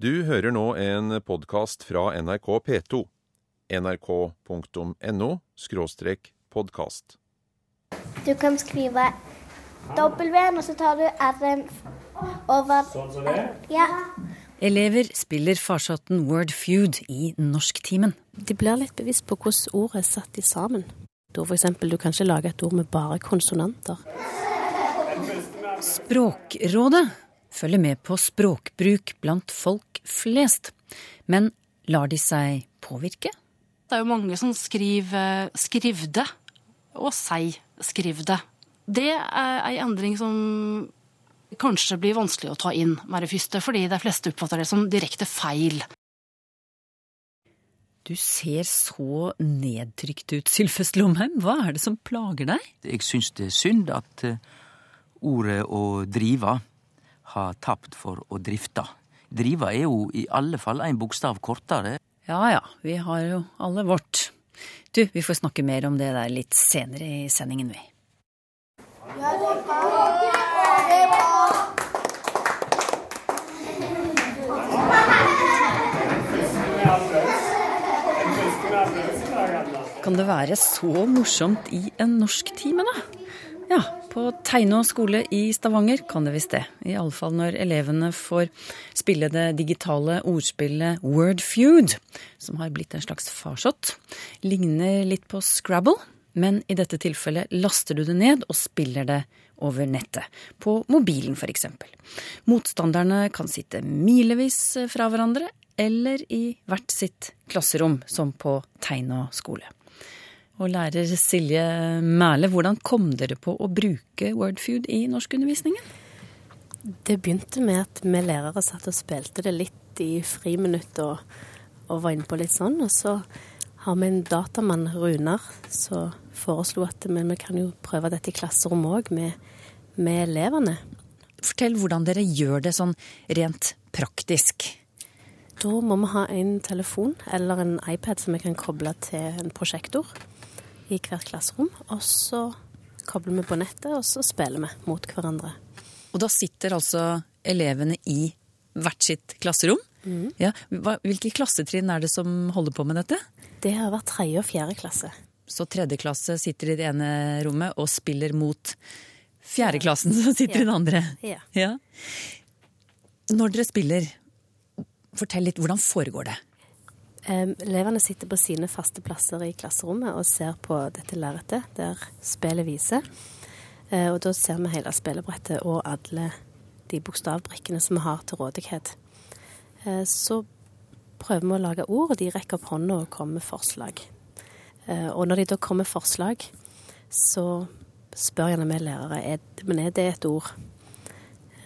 Du hører nå en podkast fra NRK P2. nrk.no skråstrek podkast. Du kan skrive W-en, og så tar du R-en over Sånn som det? Ja. Elever spiller farsotten Word Feud i norsktimen. De blir litt bevisst på hvordan ordet er satt i sammen. Da for eksempel, du kan ikke lage et ord med bare konsonanter. Språkrådet følger med på språkbruk blant folk flest. Men lar de seg påvirke? Det er jo mange som skriver 'skrivde' og 'sei skrivde'. Det er ei endring som kanskje blir vanskelig å ta inn med det første, fordi de fleste oppfatter det som direkte feil. Du ser så nedtrykt ut, Sylfest Lomheim. Hva er det som plager deg? Jeg syns det er synd at eh, ordet å drive har tapt for å drifte. Drive er jo i alle fall en bokstav kortere. Ja ja, vi har jo alle vårt. Du, vi får snakke mer om det der litt senere i sendingen, vi. Kan det være så morsomt i en norsktime, da? Ja, på Teinå skole i Stavanger kan det visst det. Iallfall når elevene får spille det digitale ordspillet Word Feud, som har blitt en slags farsott. Ligner litt på Scrabble, men i dette tilfellet laster du det ned og spiller det over nettet. På mobilen, f.eks. Motstanderne kan sitte milevis fra hverandre, eller i hvert sitt klasserom, som på Teinå skole. Og lærer Silje Mæle, hvordan kom dere på å bruke Wordfood i norskundervisningen? Det begynte med at vi lærere satt og spilte det litt i friminutt og, og var inne på litt sånn. Og så har vi en datamann, Runar, som foreslo at men vi kan jo prøve dette i klasserommet òg, med, med elevene. Fortell hvordan dere gjør det sånn rent praktisk. Da må vi ha en telefon eller en iPad som vi kan koble til en prosjektor i hvert klasserom. Og så kobler vi på nettet, og så spiller vi mot hverandre. Og da sitter altså elevene i hvert sitt klasserom? Mm. Ja. Hvilke klassetrinn er det som holder på med dette? Det har vært tredje og fjerde klasse. Så tredje klasse sitter i det ene rommet og spiller mot fjerdeklassen som sitter Ja. i det andre? Ja. Ja. Når dere spiller, fortell litt, hvordan foregår det? Elevene sitter på sine faste plasser i klasserommet og ser på dette lerretet der spillet viser. Eh, og da ser vi hele spillebrettet og alle de bokstavbrikkene som vi har til rådighet. Eh, så prøver vi å lage ord, og de rekker opp hånda og kommer med forslag. Eh, og når de da kommer med forslag, så spør gjerne vi lærere er, men er det et ord.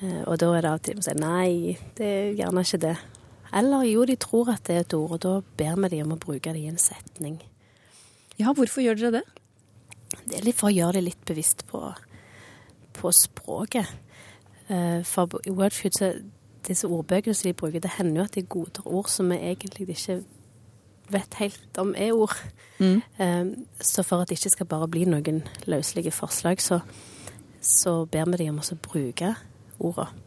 Og da er det av og til vi sier nei, det er gjerne ikke det. Eller jo, de tror at det er et ord, og da ber vi de om å bruke det i en setning. Ja, hvorfor gjør dere det? Det er litt for å gjøre det litt bevisst på, på språket. Eh, For i Wordfood, så disse ordbøkene som de bruker, det hender jo at de godtar ord som vi egentlig ikke vet helt om er ord. Mm. Så for at det ikke skal bare bli noen løselige forslag, så, så ber vi de om å bruke ordene.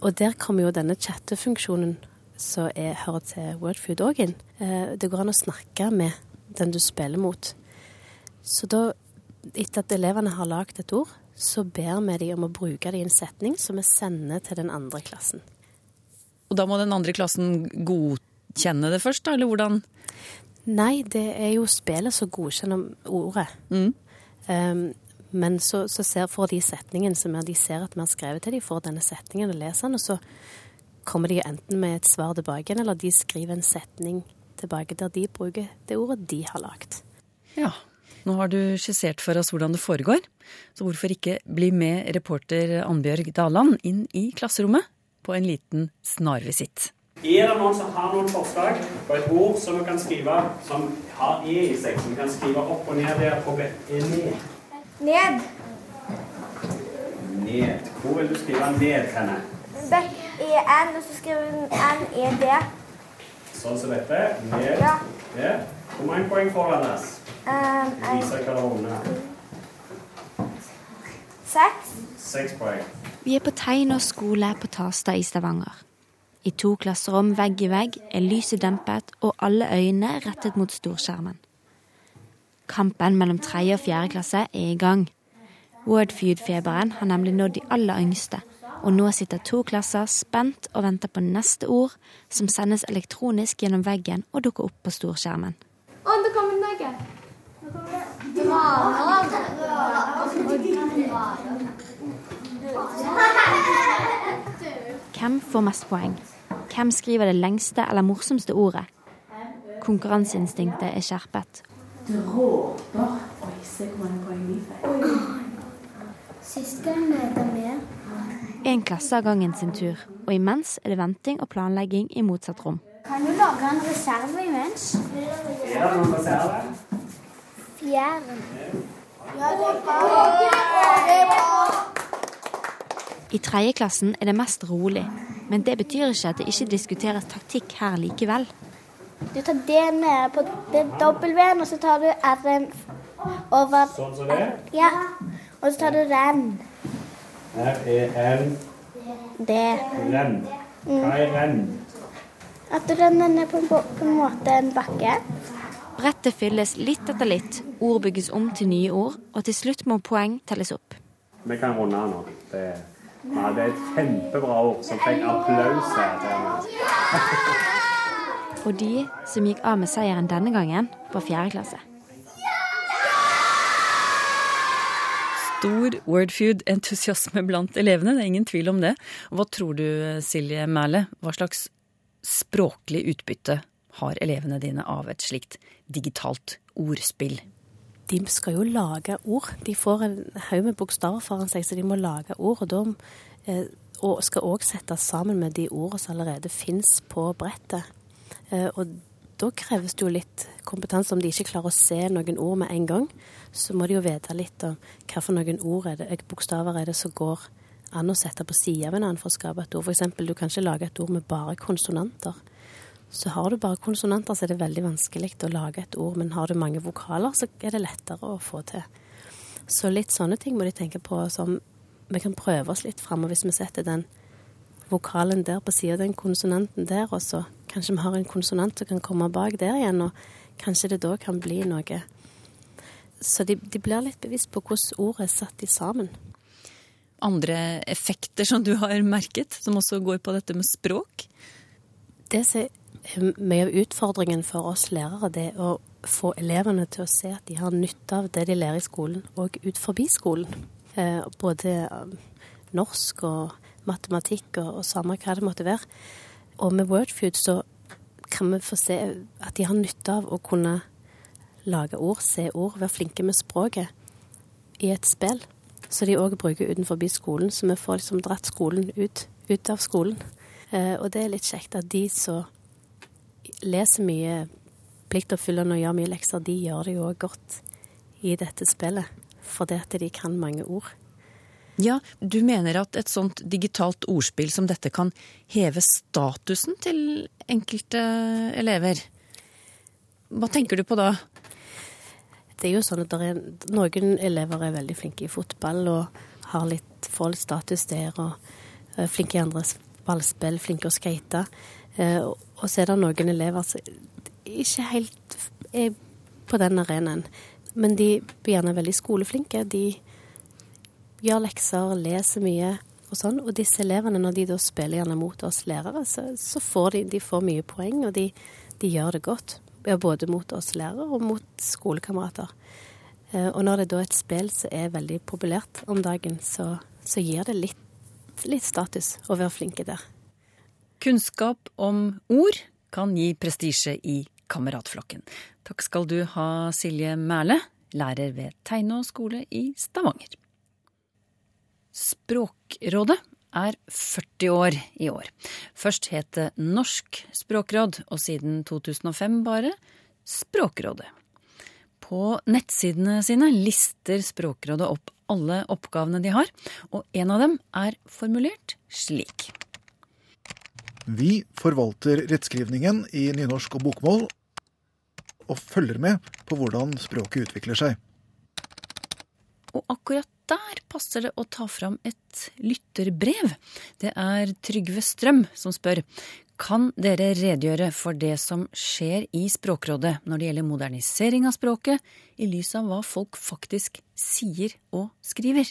Og der kommer jo denne chattefunksjonen som er, hører til Wordfood òg inn. Eh, Det går an å snakke med den du spiller mot. Så da, etter at elevene har lagd et ord, så ber vi de om å bruke det i en setning som vi sender til den andre klassen. Og da må den andre klassen godkjenne det først, da, eller hvordan? Nei, det er jo spillet som godkjenner ordet. Mm. Um, men så, så ser, får de setningen som de ser at vi har skrevet til de, får denne setningen og leser den, og så kommer de enten med et svar tilbake eller de skriver en setning tilbake der de bruker det ordet de har lagd. Ja. Nå har du skissert for oss hvordan det foregår, så hvorfor ikke bli med reporter Annbjørg Daland inn i klasserommet på en liten snarvisitt. Er det noen som har noen forslag på et ord som vi kan skrive som har E i seg, som vi kan skrive opp og ned der på? Er ned. Ned. Ned. Hvor vil du skrive ned henne? Bekk en, og så skriver hun N-E-D. Sånn som dette. Ned. Ja. Der. Hvor mange poeng får Anders? Um, en, hva det seks. Seks poeng. Vi er på Teiner skole på Tasta i Stavanger. I to klasserom vegg i vegg er lyset dempet og alle øyne rettet mot storskjermen. Kampen mellom tredje og fjerde klasse er i gang. Wordfeud-feberen har nemlig nådd de aller yngste, og nå sitter to klasser spent og venter på neste ord, som sendes elektronisk gjennom veggen og dukker opp på storskjermen. Å, det kommer en egg! Hvem får mest poeng? Hvem skriver det lengste eller morsomste ordet? Konkurranseinstinktet er skjerpet. Dråper. Oi, se hvor mange poeng vi fikk. Siste møte møtte En klasse av gangen sin tur, og imens er det venting og planlegging i motsatt rom. Kan du lage en reserve imens? Er det noen reserve? Fjæren. I tredje klassen er det mest rolig, men det betyr ikke at det ikke diskuteres taktikk her likevel. Du tar D-en på den W-en, og så tar du R-en over Sånn som det. Ja. Og så tar du ren. R-E-N. D. Renn. Hva er renn? At du renner ned på en, på en måte en bakke. Brettet fylles litt etter litt, ord bygges om til nye ord, og til slutt må poeng telles opp. Vi kan runde av nå. Det, ja, det er et kjempebra ord som fikk applaus her. Og de som gikk av med seieren denne gangen, var fjerde klasse. Stor Wordfeud-entusiasme blant elevene, det er ingen tvil om det. Hva tror du, Silje Mæle, hva slags språklig utbytte har elevene dine av et slikt digitalt ordspill? De skal jo lage ord. De får en haug med bokstaver foran seg, så de må lage ord. Og, da, eh, og skal òg settes sammen med de ordene som allerede fins på brettet. Eh, og da kreves det jo litt kompetanse. Om de ikke klarer å se noen ord med en gang, så må de jo vite litt om noen ord er det, hvilke bokstaver er det som går an å sette på sida av en annen for å skape et ord. Eksempel, du kan ikke lage et ord med bare konsonanter. Så har du bare konsonanter, så er det veldig vanskelig å lage et ord. Men har du mange vokaler, så er det lettere å få til. Så litt sånne ting må de tenke på som vi kan prøve oss litt framover hvis vi setter den vokalen der på sida av den konsonanten der, og så kanskje vi har en konsonant som kan komme bak der igjen, og kanskje det da kan bli noe Så de, de blir litt bevisst på hvordan ordet er satt i sammen. Andre effekter som du har merket, som også går på dette med språk? Det som er mye av utfordringen for oss lærere, det er å få elevene til å se at de har nytte av det de lærer i skolen, og ut forbi skolen. Eh, både eh, norsk og matematikk og, og samme hva det måtte være. Og med Wordfood så kan vi få se at de har nytte av å kunne lage ord, se ord, være flinke med språket i et spill. Så de òg bruker utenfor skolen, så vi får liksom dratt skolen ut, ut av skolen. Eh, og det er litt kjekt at de som leser mye pliktoppfyllende og gjør mye lekser, de gjør det jo òg godt i dette spillet. Fordi at de kan mange ord. Ja, du mener at et sånt digitalt ordspill som dette kan heve statusen til enkelte elever. Hva tenker du på da? Det er jo sånn at er, noen elever er veldig flinke i fotball og har litt, får litt status der, og er flinke i andre ballspill, flinke å skate. Eh, og så er det noen elever som ikke helt er på den arenaen. Men de blir gjerne veldig skoleflinke. De gjør lekser, leser mye og sånn. Og disse elevene, når de da spiller gjerne mot oss lærere, så, så får de, de får mye poeng, og de, de gjør det godt. Både mot oss lærere og mot skolekamerater. Eh, og når det da er et spill som er veldig populært om dagen, så, så gir det litt, litt status å være flinke der. Kunnskap om ord kan gi prestisje i kameratflokken. Takk skal du ha, Silje Mæle, lærer ved Teinå skole i Stavanger. Språkrådet er 40 år i år. Først het det Norsk språkråd, og siden 2005 bare Språkrådet. På nettsidene sine lister Språkrådet opp alle oppgavene de har, og en av dem er formulert slik. Vi forvalter rettskrivningen i nynorsk og bokmål, og følger med på hvordan språket utvikler seg. Og akkurat der passer det å ta fram et lytterbrev. Det er Trygve Strøm som spør kan dere redegjøre for det som skjer i Språkrådet når det gjelder modernisering av språket, i lys av hva folk faktisk sier og skriver?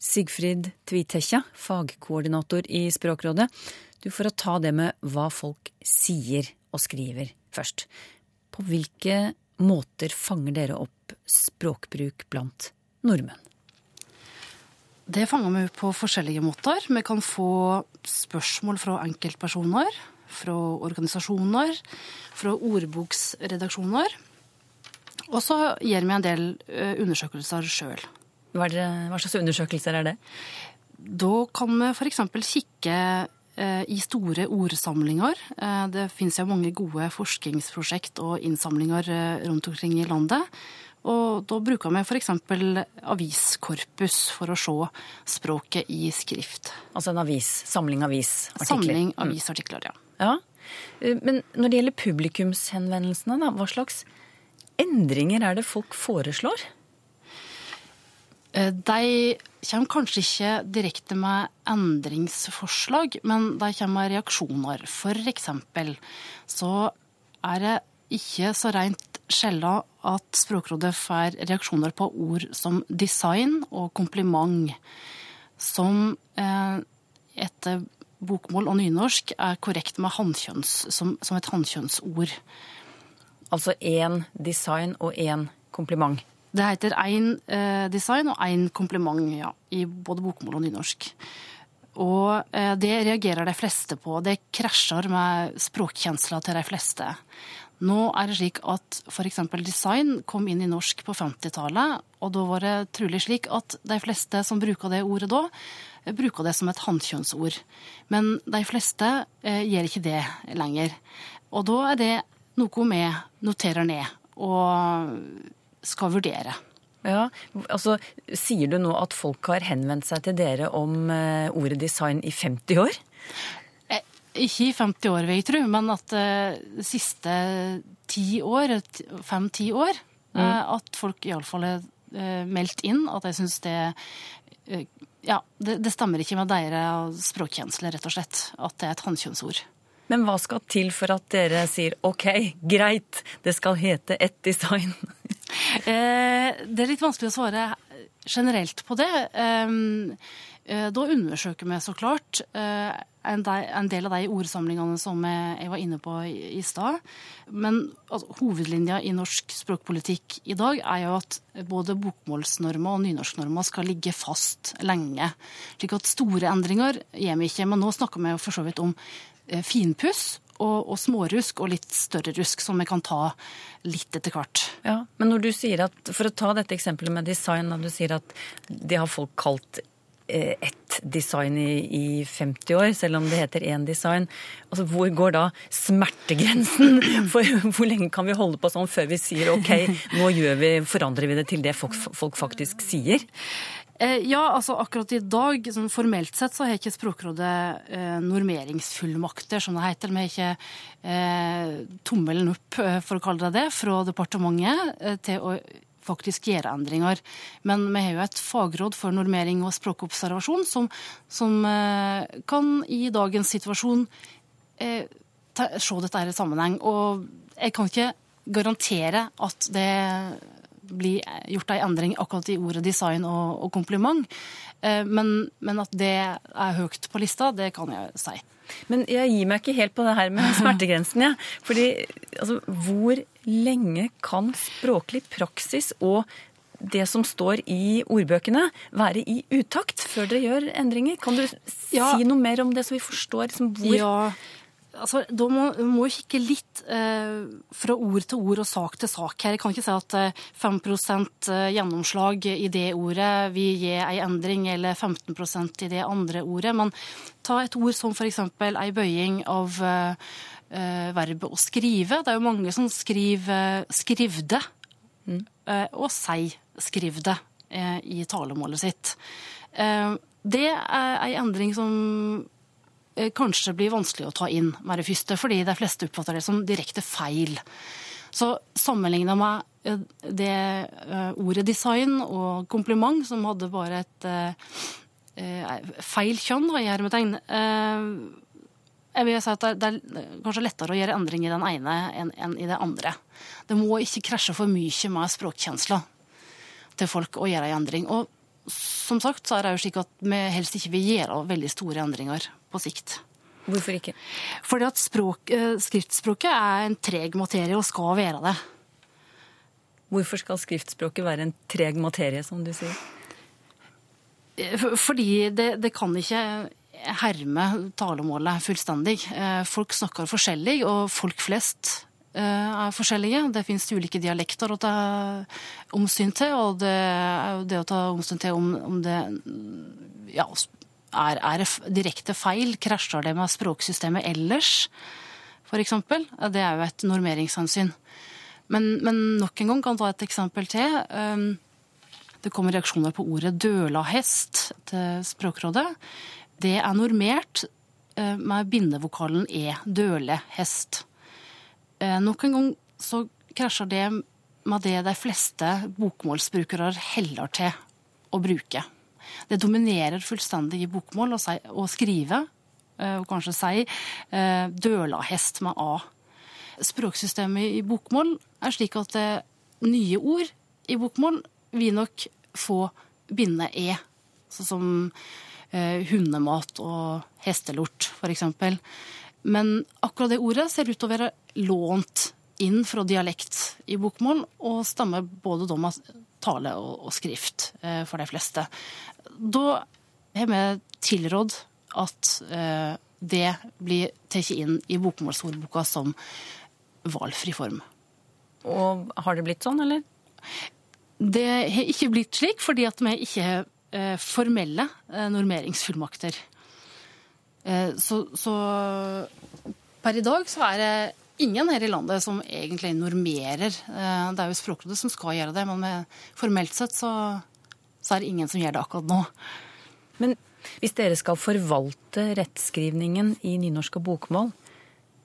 Sigfrid Tvitekja, fagkoordinator i Språkrådet, du får ta det med hva folk sier og skriver først. På hvilke måter fanger dere opp språkbruk blant nordmenn? Det fanger vi på forskjellige måter. Vi kan få spørsmål fra enkeltpersoner, fra organisasjoner, fra ordboksredaksjoner. Og så gjør vi en del eh, undersøkelser sjøl. Hva, hva, slags undersøkelser er det? Da kan vi f.eks. kikke eh, i store ordsamlinger. Eh, det finnes jo mange gode forskningsprosjekt og innsamlinger rundt omkring i landet. Og da bruker vi f.eks. aviskorpus for å se språket i skrift. Altså en avis, samling avisartikler? Samling mm. avisartikler, ja. ja. Eh, men når det gjelder publikumshenvendelsene, da, hva slags endringer er det folk foreslår? Eh, de kommer kanskje ikke direkte med endringsforslag, men de kommer med reaksjoner. For eksempel så er det ikke så rent sjelden at Språkrådet får reaksjoner på ord som design og kompliment, som eh, etter bokmål og nynorsk er korrekt med som, som et hannkjønnsord. Altså én design og én kompliment? Det heter én eh, design og én kompliment, ja, i både bokmål og nynorsk. Og eh, det reagerer de fleste på. Det krasjer med språkkjensla til de fleste. Nå er det slik at f.eks. design kom inn i norsk på 50-tallet, og da var det trolig slik at de fleste som bruker det ordet da, bruker det som et hannkjønnsord. Men de fleste eh, gjør ikke det lenger. Og da er det noe vi noterer ned og skal vurdere. Ja, altså Sier du nå at folk har henvendt seg til dere om eh, ordet design i 50 år? Ikke i 50 år, vil jeg tro, men at de siste ti år, fem-ti år, mm. uh, at folk iallfall har uh, meldt inn at jeg syns det Ja, det, det, stemmer ikke med deres språkkjensle, rett og slett. At det er et hannkjønnsord. Men hva skal til for at dere sier OK, greit, det skal hete ett design? det er litt vanskelig å svare generelt på det. Um, Eh, da undersøker vi så klart eh, en del av de ordsamlingene som jeg var inne på i stad. Men altså, hovedlinja i norsk språkpolitikk i dag er jo at både bokmålsnormer og nynorsknormer skal ligge fast lenge. Slik at store endringer gjør vi ikke. Men nå snakker vi jo for så vidt om eh, finpuss og, og, smårusk og litt større rusk som vi kan ta litt etter hvert. Ja, Men når du sier at, for å ta dette eksempelet med design, når du sier at det har folk kalt Eh, ett design i, i, 50 år, selv om det heter én design. Altså, hvor går da smertegrensen? For hvor lenge kan vi holde på sånn før vi sier OK, nå vi, forandrer vi det til det folk, folk faktisk sier? Eh, ja, altså akkurat i dag, sånn formelt sett, så har ikke Språkrådet eh, normeringsfullmakter, som det heter. Vi har ikke eh, tommelen opp, eh, for å kalle det det, fra departementet eh, til å faktisk gjøre endringer. Men vi har jo et fagråd for normering og språkobservasjon som, som eh, kan i dagens situasjon eh, ta, se dette i sammenheng. Og jeg kan ikke garantere at det blir gjort ei endring akkurat i ordet design og, og kompliment. Eh, men, men, at det er høyt på lista, det kan jeg si. Men jeg gir meg ikke helt på det her med smertegrensen. Ja. Fordi altså, hvor lenge kan språklig praksis og det som står i ordbøkene, være i utakt før dere gjør endringer? Kan du ja. si noe mer om det, så vi forstår liksom, hvor ja. Altså, da må vi kikke litt eh, fra ord til ord og sak til sak her. Jeg kan ikke si at eh, 5 eh, gjennomslag i det ordet vil gi ei endring, eller 15% i det andre ordet. Men ta et ord som f.eks. ei bøying av eh, verbet å skrive. Det er jo mange som skriver 'skrivde' mm. eh, og 'sei 'skrivde' eh, i talemålet sitt. det er ei endring som Eh, kanskje blir vanskelig å ta inn med det første, fordi de fleste oppfatter det som direkte feil. Så sammenligna med eh, det eh, ordet design og kompliment, som hadde bare et eh, eh, feil kjønn, i hermetegn eh, jeg vil si at det er, kanskje lettere å gjøre endring i den ene enn, enn i det andre. Det må ikke krasje for mye med språkkjensla til folk å gjøre en endring. Og som sagt så er det jo slik at vi helst ikke vil gjøre veldig store endringer på sikt. Hvorfor ikke? Fordi at språk, eh, skriftspråket er en treg materie og skal være det. Hvorfor skal skriftspråket være en treg materie, som du sier? Eh, Fordi det, det kan ikke herme talemålet fullstendig. Eh, Folk snakker forskjellig, og folk flest eh, er forskjellige. Det finnes ulike dialekter å ta omsyn til, og det det å ta omsyn til om, om det ja, er, er direkte feil, krasjer det med språksystemet ellers, eksempel. Det er jo et normeringshensyn. Men, men nok en gang kan ta et eksempel til. Um, det kommer reaksjoner på ordet 'døla hest' til Språkrådet. Det er normert eh, med bindevokalen e, dølehest. hest. Nok en gang så krasjer det med det de fleste bokmålsbrukere heller til å bruke. Det dominerer fullstendig i bokmål å, skrive, eh, og kanskje si, eh, dølahest med a. Språksystemet i bokmål er slik at eh, nye ord i bokmål vil nok få binde e, sånn som eh, hundemat og hestelort, eksempel. Men akkurat det ordet ser ut til å være lånt inn fra dialekt i bokmål, og stammer både med tale og, skrift eh, for de fleste. Da har vi tilrådd at eh, det blir tatt inn i bokmålsordboka som valgfri form. Og har det blitt sånn, eller? Det har ikke blitt slik, fordi at vi ikke har eh, formelle eh, normeringsfullmakter. Eh, så, så per i dag så er det ingen her i landet som egentlig normerer. Eh, det er jo Språkrådet som skal gjøre det, men formelt sett så, så er det ingen som gjør det akkurat nå. Men hvis dere skal forvalte rettskrivningen i nynorsk og bokmål,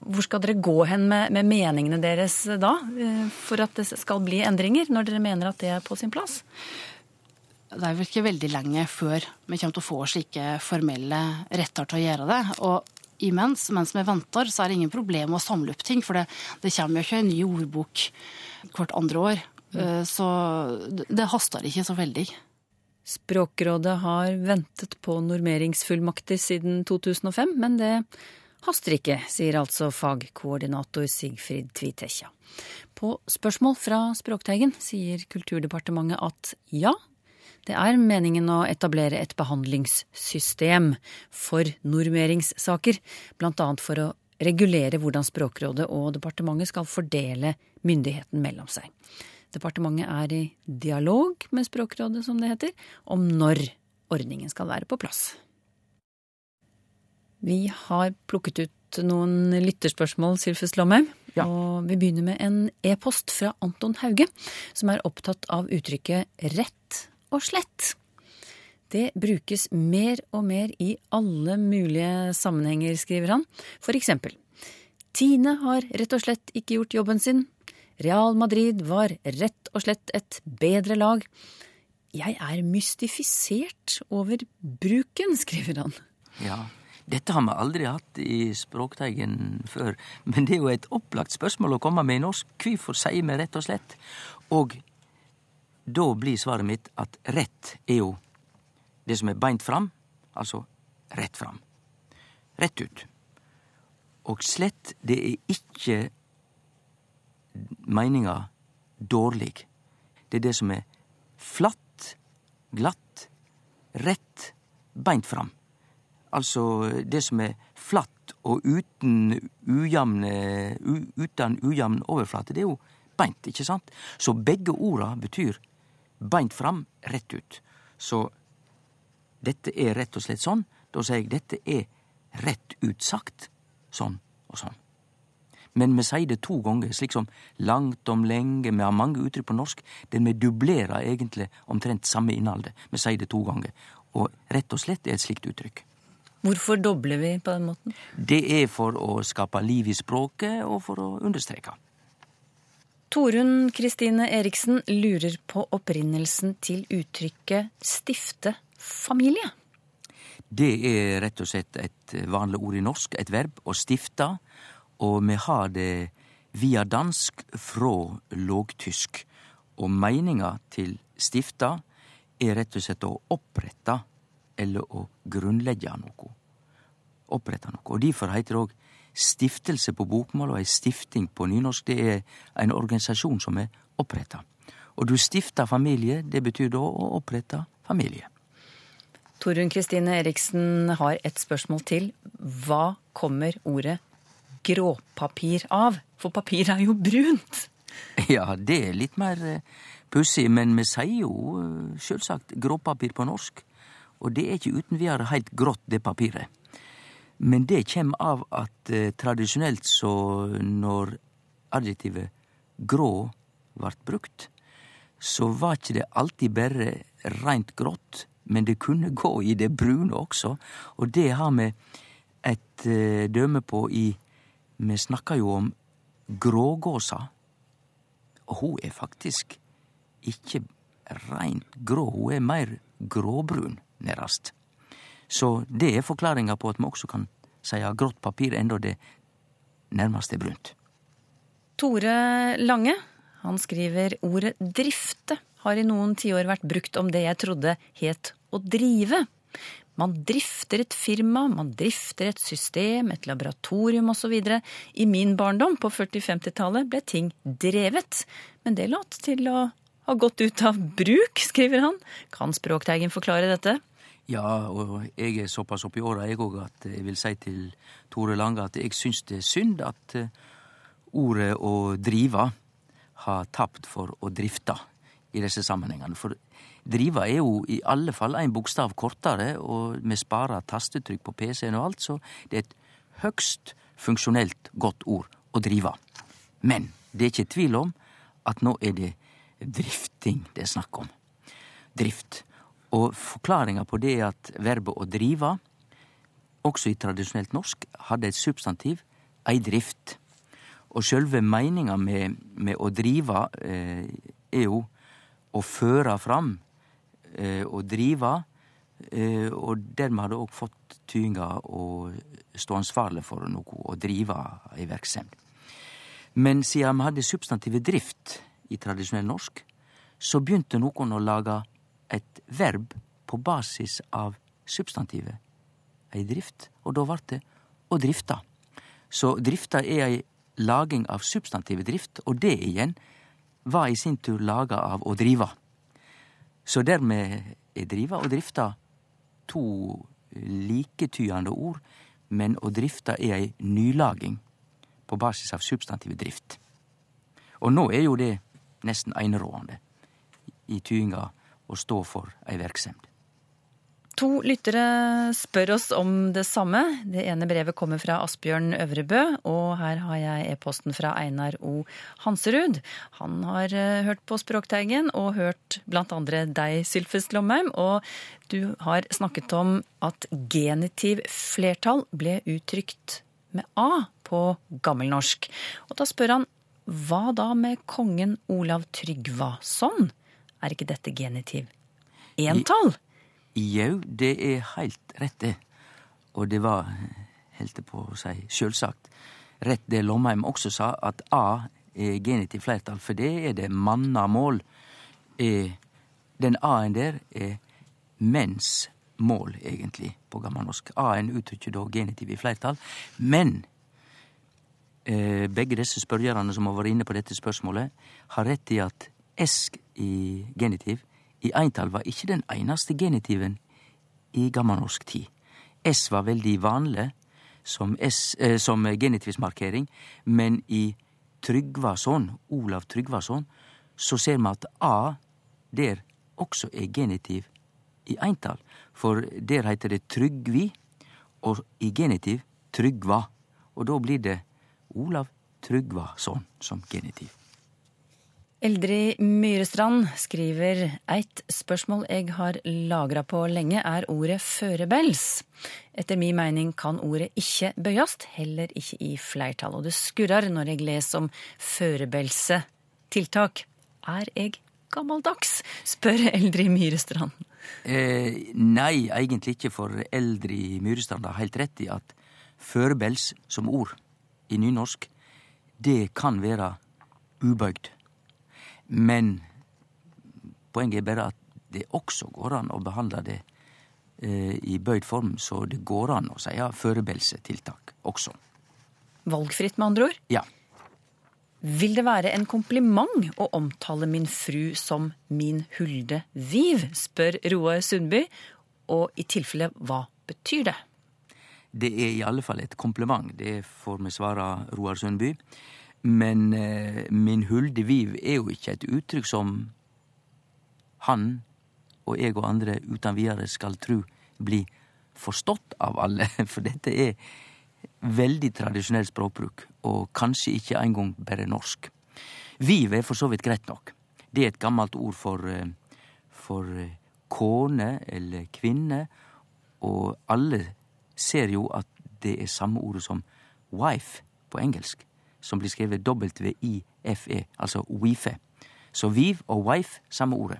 hvor skal dere gå hen med, med meningene deres da, eh, for at det skal bli endringer, når dere mener at det er på sin plass? Det er vel ikke veldig lenge før vi kommer til å få slike formelle retter til å gjøre det. Og imens, mens vi venter, så er det ingen problem å samle opp ting, for det, det kommer jo ikke en ny ordbok hvert andre år. Eh, Så det, det haster ikke så veldig. Språkrådet har ventet på normeringsfullmakter siden 2005, men det haster ikke, sier altså fagkoordinator Sigfrid Tvitekja. På spørsmål fra Språkteigen sier Kulturdepartementet at ja, det er meningen å etablere et behandlingssystem for normeringssaker, annet for å regulere hvordan Språkrådet og departementet skal fordele myndigheten mellom seg. Departementet er i dialog med Språkrådet, som det heter, om når ordningen skal være på plass. Vi har plukket ut noen lytterspørsmål, Sylfus Lomheim. Og vi begynner med en e-post fra Anton Hauge, som er opptatt av uttrykket rett og slett. Det brukes mer og mer i alle mulige sammenhenger, skriver han. For eksempel. Tine har rett og slett ikke gjort jobben sin. Real Madrid var rett og slett et bedre lag. Jeg er mystifisert over bruken, skriver han. Ja, dette har vi aldri hatt i Språkteigen før, men det er jo et opplagt spørsmål å komme med i norsk. Hvorfor sier vi rett og slett? Og da blir svaret mitt at rett er jo det som er beint fram, altså rett fram. Rett ut. Og slett, det er ikke meininga dårlig. Det er det som er flatt, glatt, rett, beint fram. Altså det som er flatt og uten ujamn overflate, det er jo beint, ikke sant? Så begge orda betyr beint fram, rett ut. Så dette er rett og slett sånn. Da sier jeg dette er rett ut sagt. Sånn og sånn. Men vi sier det to ganger, slik som langt om lenge. Vi har mange uttrykk på norsk der vi dublerer egentlig omtrent samme innholdet. Vi sier det to ganger. Og rett og slett er et slikt uttrykk. Hvorfor dobler vi på den måten? Det er for å skape liv i språket og for å understreke. Torunn Kristine Eriksen lurer på opprinnelsen til uttrykket 'stifte familie'. Det er rett og slett et vanlig ord i norsk, et verb, å stifte. Og vi har det via dansk fra lågtysk. Og meininga til stifta er rett og slett å opprette eller å grunnleggje noe. Opprette noe. Og Derfor heiter det òg stiftelse på bokmål og ei stifting på nynorsk. Det er en organisasjon som er oppretta. Og du stifter familie, det betyr da å opprette familie. Torunn Kristine Eriksen har et spørsmål til. Hva kommer ordet gråpapir av? For papir er jo brunt. Ja, det er litt mer eh, pussig, men vi sier jo sjølsagt gråpapir på norsk. Og det er ikke uten videre heilt grått, det papiret. Men det kjem av at eh, tradisjonelt så når adjektivet grå vart brukt, så var ikkje det alltid bare reint grått, men det kunne gå i det brune også. Og det har vi et eh, døme på i Vi snakkar jo om grågåsa. Og hun er faktisk ikke reint grå, hun er meir gråbrun, nærast. Så det er forklaringa på at vi også kan seie grått papir, enda det nærmast er brunt. Tore Lange han skriver ordet drifte har i noen tiår vært brukt om det jeg trodde het å drive. Man drifter et firma, man drifter et system, et laboratorium osv. I min barndom på 40-50-tallet ble ting drevet, men det lot til å ha gått ut av bruk, skriver han. Kan Språkteigen forklare dette? Ja, og jeg er såpass oppi åra jeg òg at jeg vil si til Tore Lange at jeg syns det er synd at eh, ordet å drive har tapt for å drifte i disse sammenhengene. For drive er jo i alle fall en bokstav kortere, og vi sparer tastetrykk på PC-en og alt, så det er et høgst funksjonelt godt ord å drive. Men det er ikke tvil om at nå er det drifting det er snakk om. Drift. Og forklaringa på det er at verbet å drive, også i tradisjonelt norsk, hadde et substantiv, ei drift. Og sjølve meininga med, med, å drive eh, er jo å føre fram, eh, å drive, eh, og dermed har det òg fått tydinga å stå ansvarlig for noe, å drive ei verksemd. Men siden vi hadde substantivet drift i tradisjonell norsk, så begynte noen å lage verb på basis av substantivet ei drift, og da vart det å drifte. Så drifta er ei laging av substantivet drift, og det igjen var i sin tur laga av å drive. Så dermed er drive og drifta to liketydende ord, men å drifte er ei nylaging på basis av substantivet drift. Og nå er jo det nesten enerådende i tydinga å stå for ei verksemd. To lyttere spør oss om det samme. Det ene brevet kommer fra Asbjørn Øvrebø, og her har jeg e-posten fra Einar O. Hanserud. Han har eh, hørt på Språkteigen og hørt andre deg, Sylfest Lomheim, og du har snakket om at genitiv flertall ble uttrykt med A på gammelnorsk. Og da spør han hva da med kongen Olav Tryggvason? Er ikke dette genitiv entall? Jau, det er heilt rett, det. Og det var, heldt på å si, sjølvsagt rett det Lomheim også sa, at A er genitiv flertall, for det er det mannamål. Den A-en der er menns mål, egentlig, på gammelnorsk. A-en uttrykker da genitiv i flertall. Men eh, begge disse spørjerne som har vært inne på dette spørsmålet, har rett i at esk i genitiv i eintall var ikke den eneste genitiven i gammelnorsk tid. S var veldig vanlig som, eh, som genitivsmarkering, men i Tryggvason, Olav Tryggvason, så ser vi at A der også er genitiv i eintall. For der heiter det Tryggvi, og i genitiv Tryggva. Og da blir det Olav Tryggvason som genitiv. Eldrid Myrestrand skriver eit spørsmål eg har lagra på lenge, er ordet førebels. Etter mi meining kan ordet ikke bøyast, heller ikke i fleirtall. Og det skurrar når eg les om førebelse tiltak. Er jeg gammeldags? spør Eldrid Myrestrand. Eh, nei, egentlig ikke, for Eldrid Myrestrand har helt rett i at førebels som ord i nynorsk, det kan være ubøygd. Men poenget er bare at det også går an å behandle det eh, i bøyd form, så det går an å si førebelse-tiltak også. Valgfritt, med andre ord? Ja. Vil det være en kompliment å omtale min fru som min hulde Viv, spør Roar Sundby. Og i tilfelle, hva betyr det? Det er i alle fall et kompliment, det får vi svare Roar Sundby. Men eh, min hulde Viv er jo ikke et uttrykk som han og jeg og andre uten videre skal tru blir forstått av alle, for dette er veldig tradisjonell språkbruk, og kanskje ikke engang bare norsk. Viv er for så vidt greit nok. Det er et gammelt ord for, eh, for eh, kone eller kvinne, og alle ser jo at det er samme ordet som wife på engelsk, som blir skrevet W-I-F-E, altså wife. Så viv og wife, samme ordet.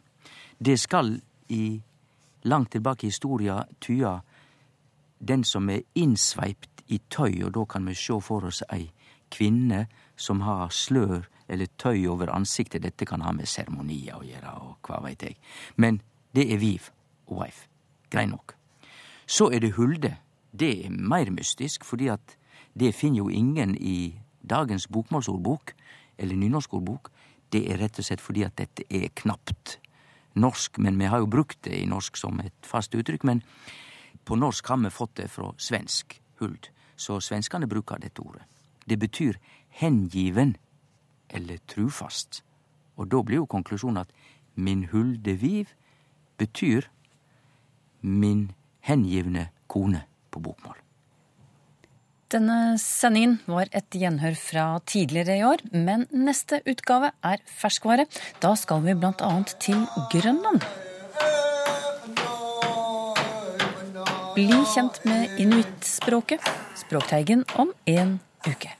Det skal i langt tilbake i historia tyda den som er innsveipt i tøy, og da kan vi sjå for oss ei kvinne som har slør eller tøy over ansiktet. Dette kan ha med seremonier å gjøre, og hva veit jeg. Men det er viv og wife. Grei nok. Så er det hulde. Det er meir mystisk, fordi at det finner jo ingen i dagens bokmålsordbok, eller nynorskordbok. Det er rett og slett fordi at dette er knapt norsk, men vi har jo brukt det i norsk som et fast uttrykk. Men på norsk har vi fått det fra svensk huld, så svenskene bruker dette ordet. Det betyr hengiven eller trufast. Og da blir jo konklusjonen at min hulde viv betyr min hengivne kone på bokmål. Denne sendingen var et gjenhør fra tidligere i år, men neste utgave er ferskvare. Da skal vi bl.a. til Grønland. Bli kjent med inuittspråket. Språkteigen om en uke.